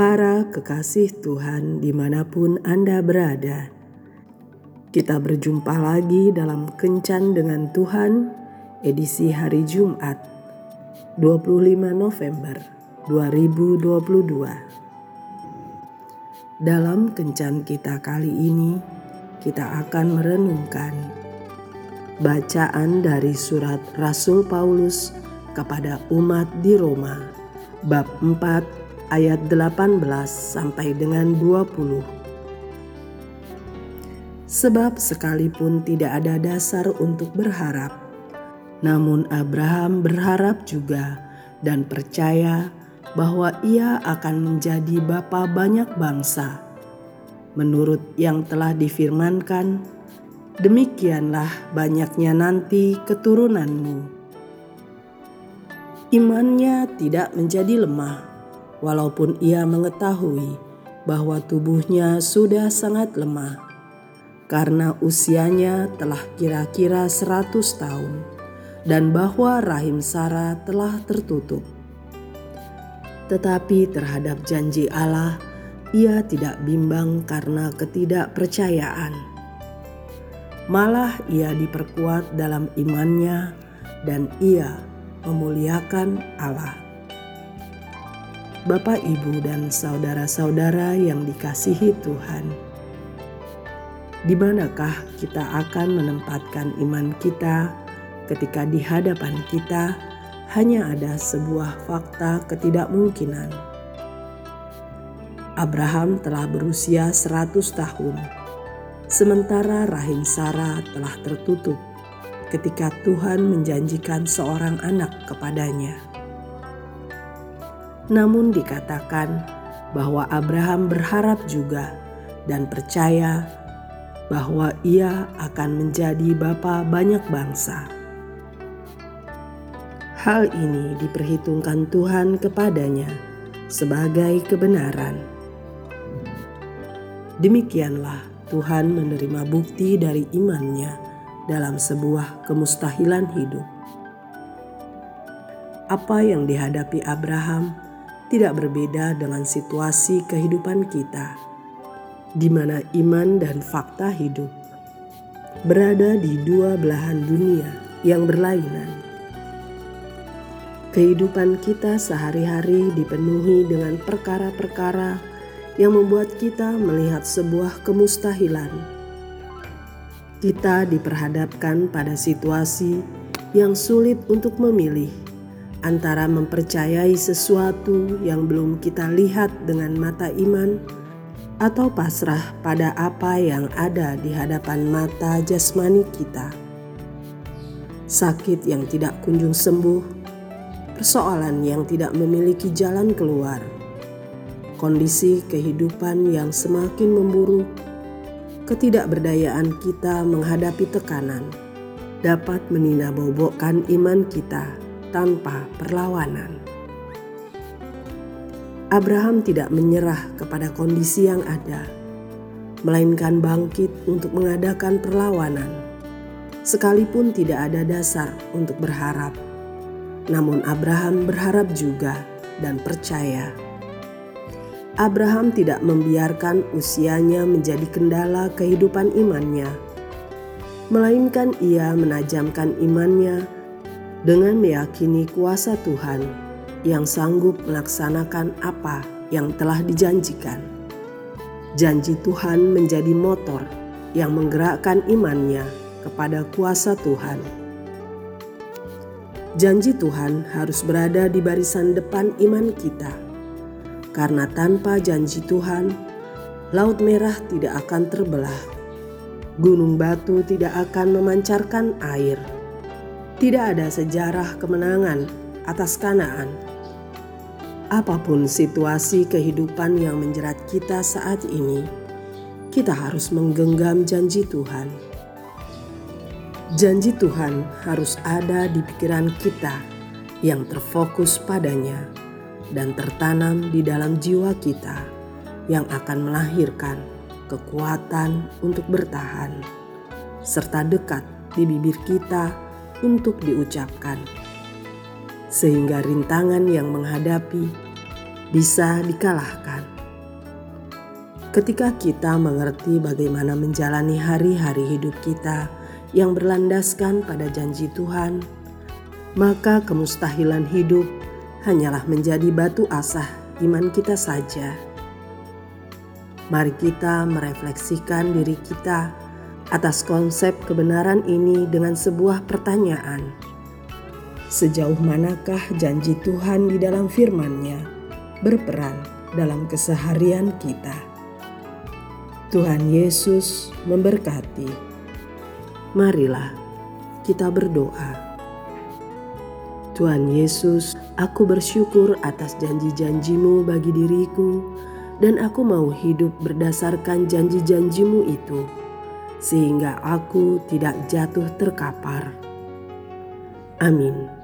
Para kekasih Tuhan di mana pun Anda berada, kita berjumpa lagi dalam Kencan dengan Tuhan edisi hari Jumat 25 November 2022. Dalam Kencan kita kali ini, kita akan merenungkan bacaan dari surat Rasul Paulus kepada umat di Roma bab 4 ayat 18 sampai dengan 20. Sebab sekalipun tidak ada dasar untuk berharap, namun Abraham berharap juga dan percaya bahwa ia akan menjadi bapa banyak bangsa. Menurut yang telah difirmankan, demikianlah banyaknya nanti keturunanmu. Imannya tidak menjadi lemah walaupun ia mengetahui bahwa tubuhnya sudah sangat lemah karena usianya telah kira-kira seratus tahun dan bahwa rahim Sarah telah tertutup. Tetapi terhadap janji Allah, ia tidak bimbang karena ketidakpercayaan. Malah ia diperkuat dalam imannya dan ia memuliakan Allah. Bapak, Ibu, dan saudara-saudara yang dikasihi Tuhan, di manakah kita akan menempatkan iman kita ketika di hadapan kita hanya ada sebuah fakta ketidakmungkinan? Abraham telah berusia 100 tahun, sementara rahim Sarah telah tertutup ketika Tuhan menjanjikan seorang anak kepadanya. Namun dikatakan bahwa Abraham berharap juga dan percaya bahwa ia akan menjadi bapa banyak bangsa. Hal ini diperhitungkan Tuhan kepadanya sebagai kebenaran. Demikianlah Tuhan menerima bukti dari imannya dalam sebuah kemustahilan hidup. Apa yang dihadapi Abraham tidak berbeda dengan situasi kehidupan kita, di mana iman dan fakta hidup berada di dua belahan dunia yang berlainan. Kehidupan kita sehari-hari dipenuhi dengan perkara-perkara yang membuat kita melihat sebuah kemustahilan. Kita diperhadapkan pada situasi yang sulit untuk memilih antara mempercayai sesuatu yang belum kita lihat dengan mata iman atau pasrah pada apa yang ada di hadapan mata jasmani kita. Sakit yang tidak kunjung sembuh, persoalan yang tidak memiliki jalan keluar, kondisi kehidupan yang semakin memburuk, ketidakberdayaan kita menghadapi tekanan dapat menindabobokkan iman kita tanpa perlawanan. Abraham tidak menyerah kepada kondisi yang ada, melainkan bangkit untuk mengadakan perlawanan. Sekalipun tidak ada dasar untuk berharap, namun Abraham berharap juga dan percaya. Abraham tidak membiarkan usianya menjadi kendala kehidupan imannya, melainkan ia menajamkan imannya dengan meyakini kuasa Tuhan yang sanggup melaksanakan apa yang telah dijanjikan. Janji Tuhan menjadi motor yang menggerakkan imannya kepada kuasa Tuhan. Janji Tuhan harus berada di barisan depan iman kita, karena tanpa janji Tuhan, Laut Merah tidak akan terbelah, gunung batu tidak akan memancarkan air tidak ada sejarah kemenangan atas Kanaan. Apa pun situasi kehidupan yang menjerat kita saat ini, kita harus menggenggam janji Tuhan. Janji Tuhan harus ada di pikiran kita yang terfokus padanya dan tertanam di dalam jiwa kita yang akan melahirkan kekuatan untuk bertahan serta dekat di bibir kita untuk diucapkan, sehingga rintangan yang menghadapi bisa dikalahkan. Ketika kita mengerti bagaimana menjalani hari-hari hidup kita yang berlandaskan pada janji Tuhan, maka kemustahilan hidup hanyalah menjadi batu asah iman kita saja. Mari kita merefleksikan diri kita atas konsep kebenaran ini dengan sebuah pertanyaan. Sejauh manakah janji Tuhan di dalam firman-Nya berperan dalam keseharian kita? Tuhan Yesus memberkati. Marilah kita berdoa. Tuhan Yesus, aku bersyukur atas janji-janjimu bagi diriku dan aku mau hidup berdasarkan janji-janjimu itu sehingga aku tidak jatuh terkapar. Amin.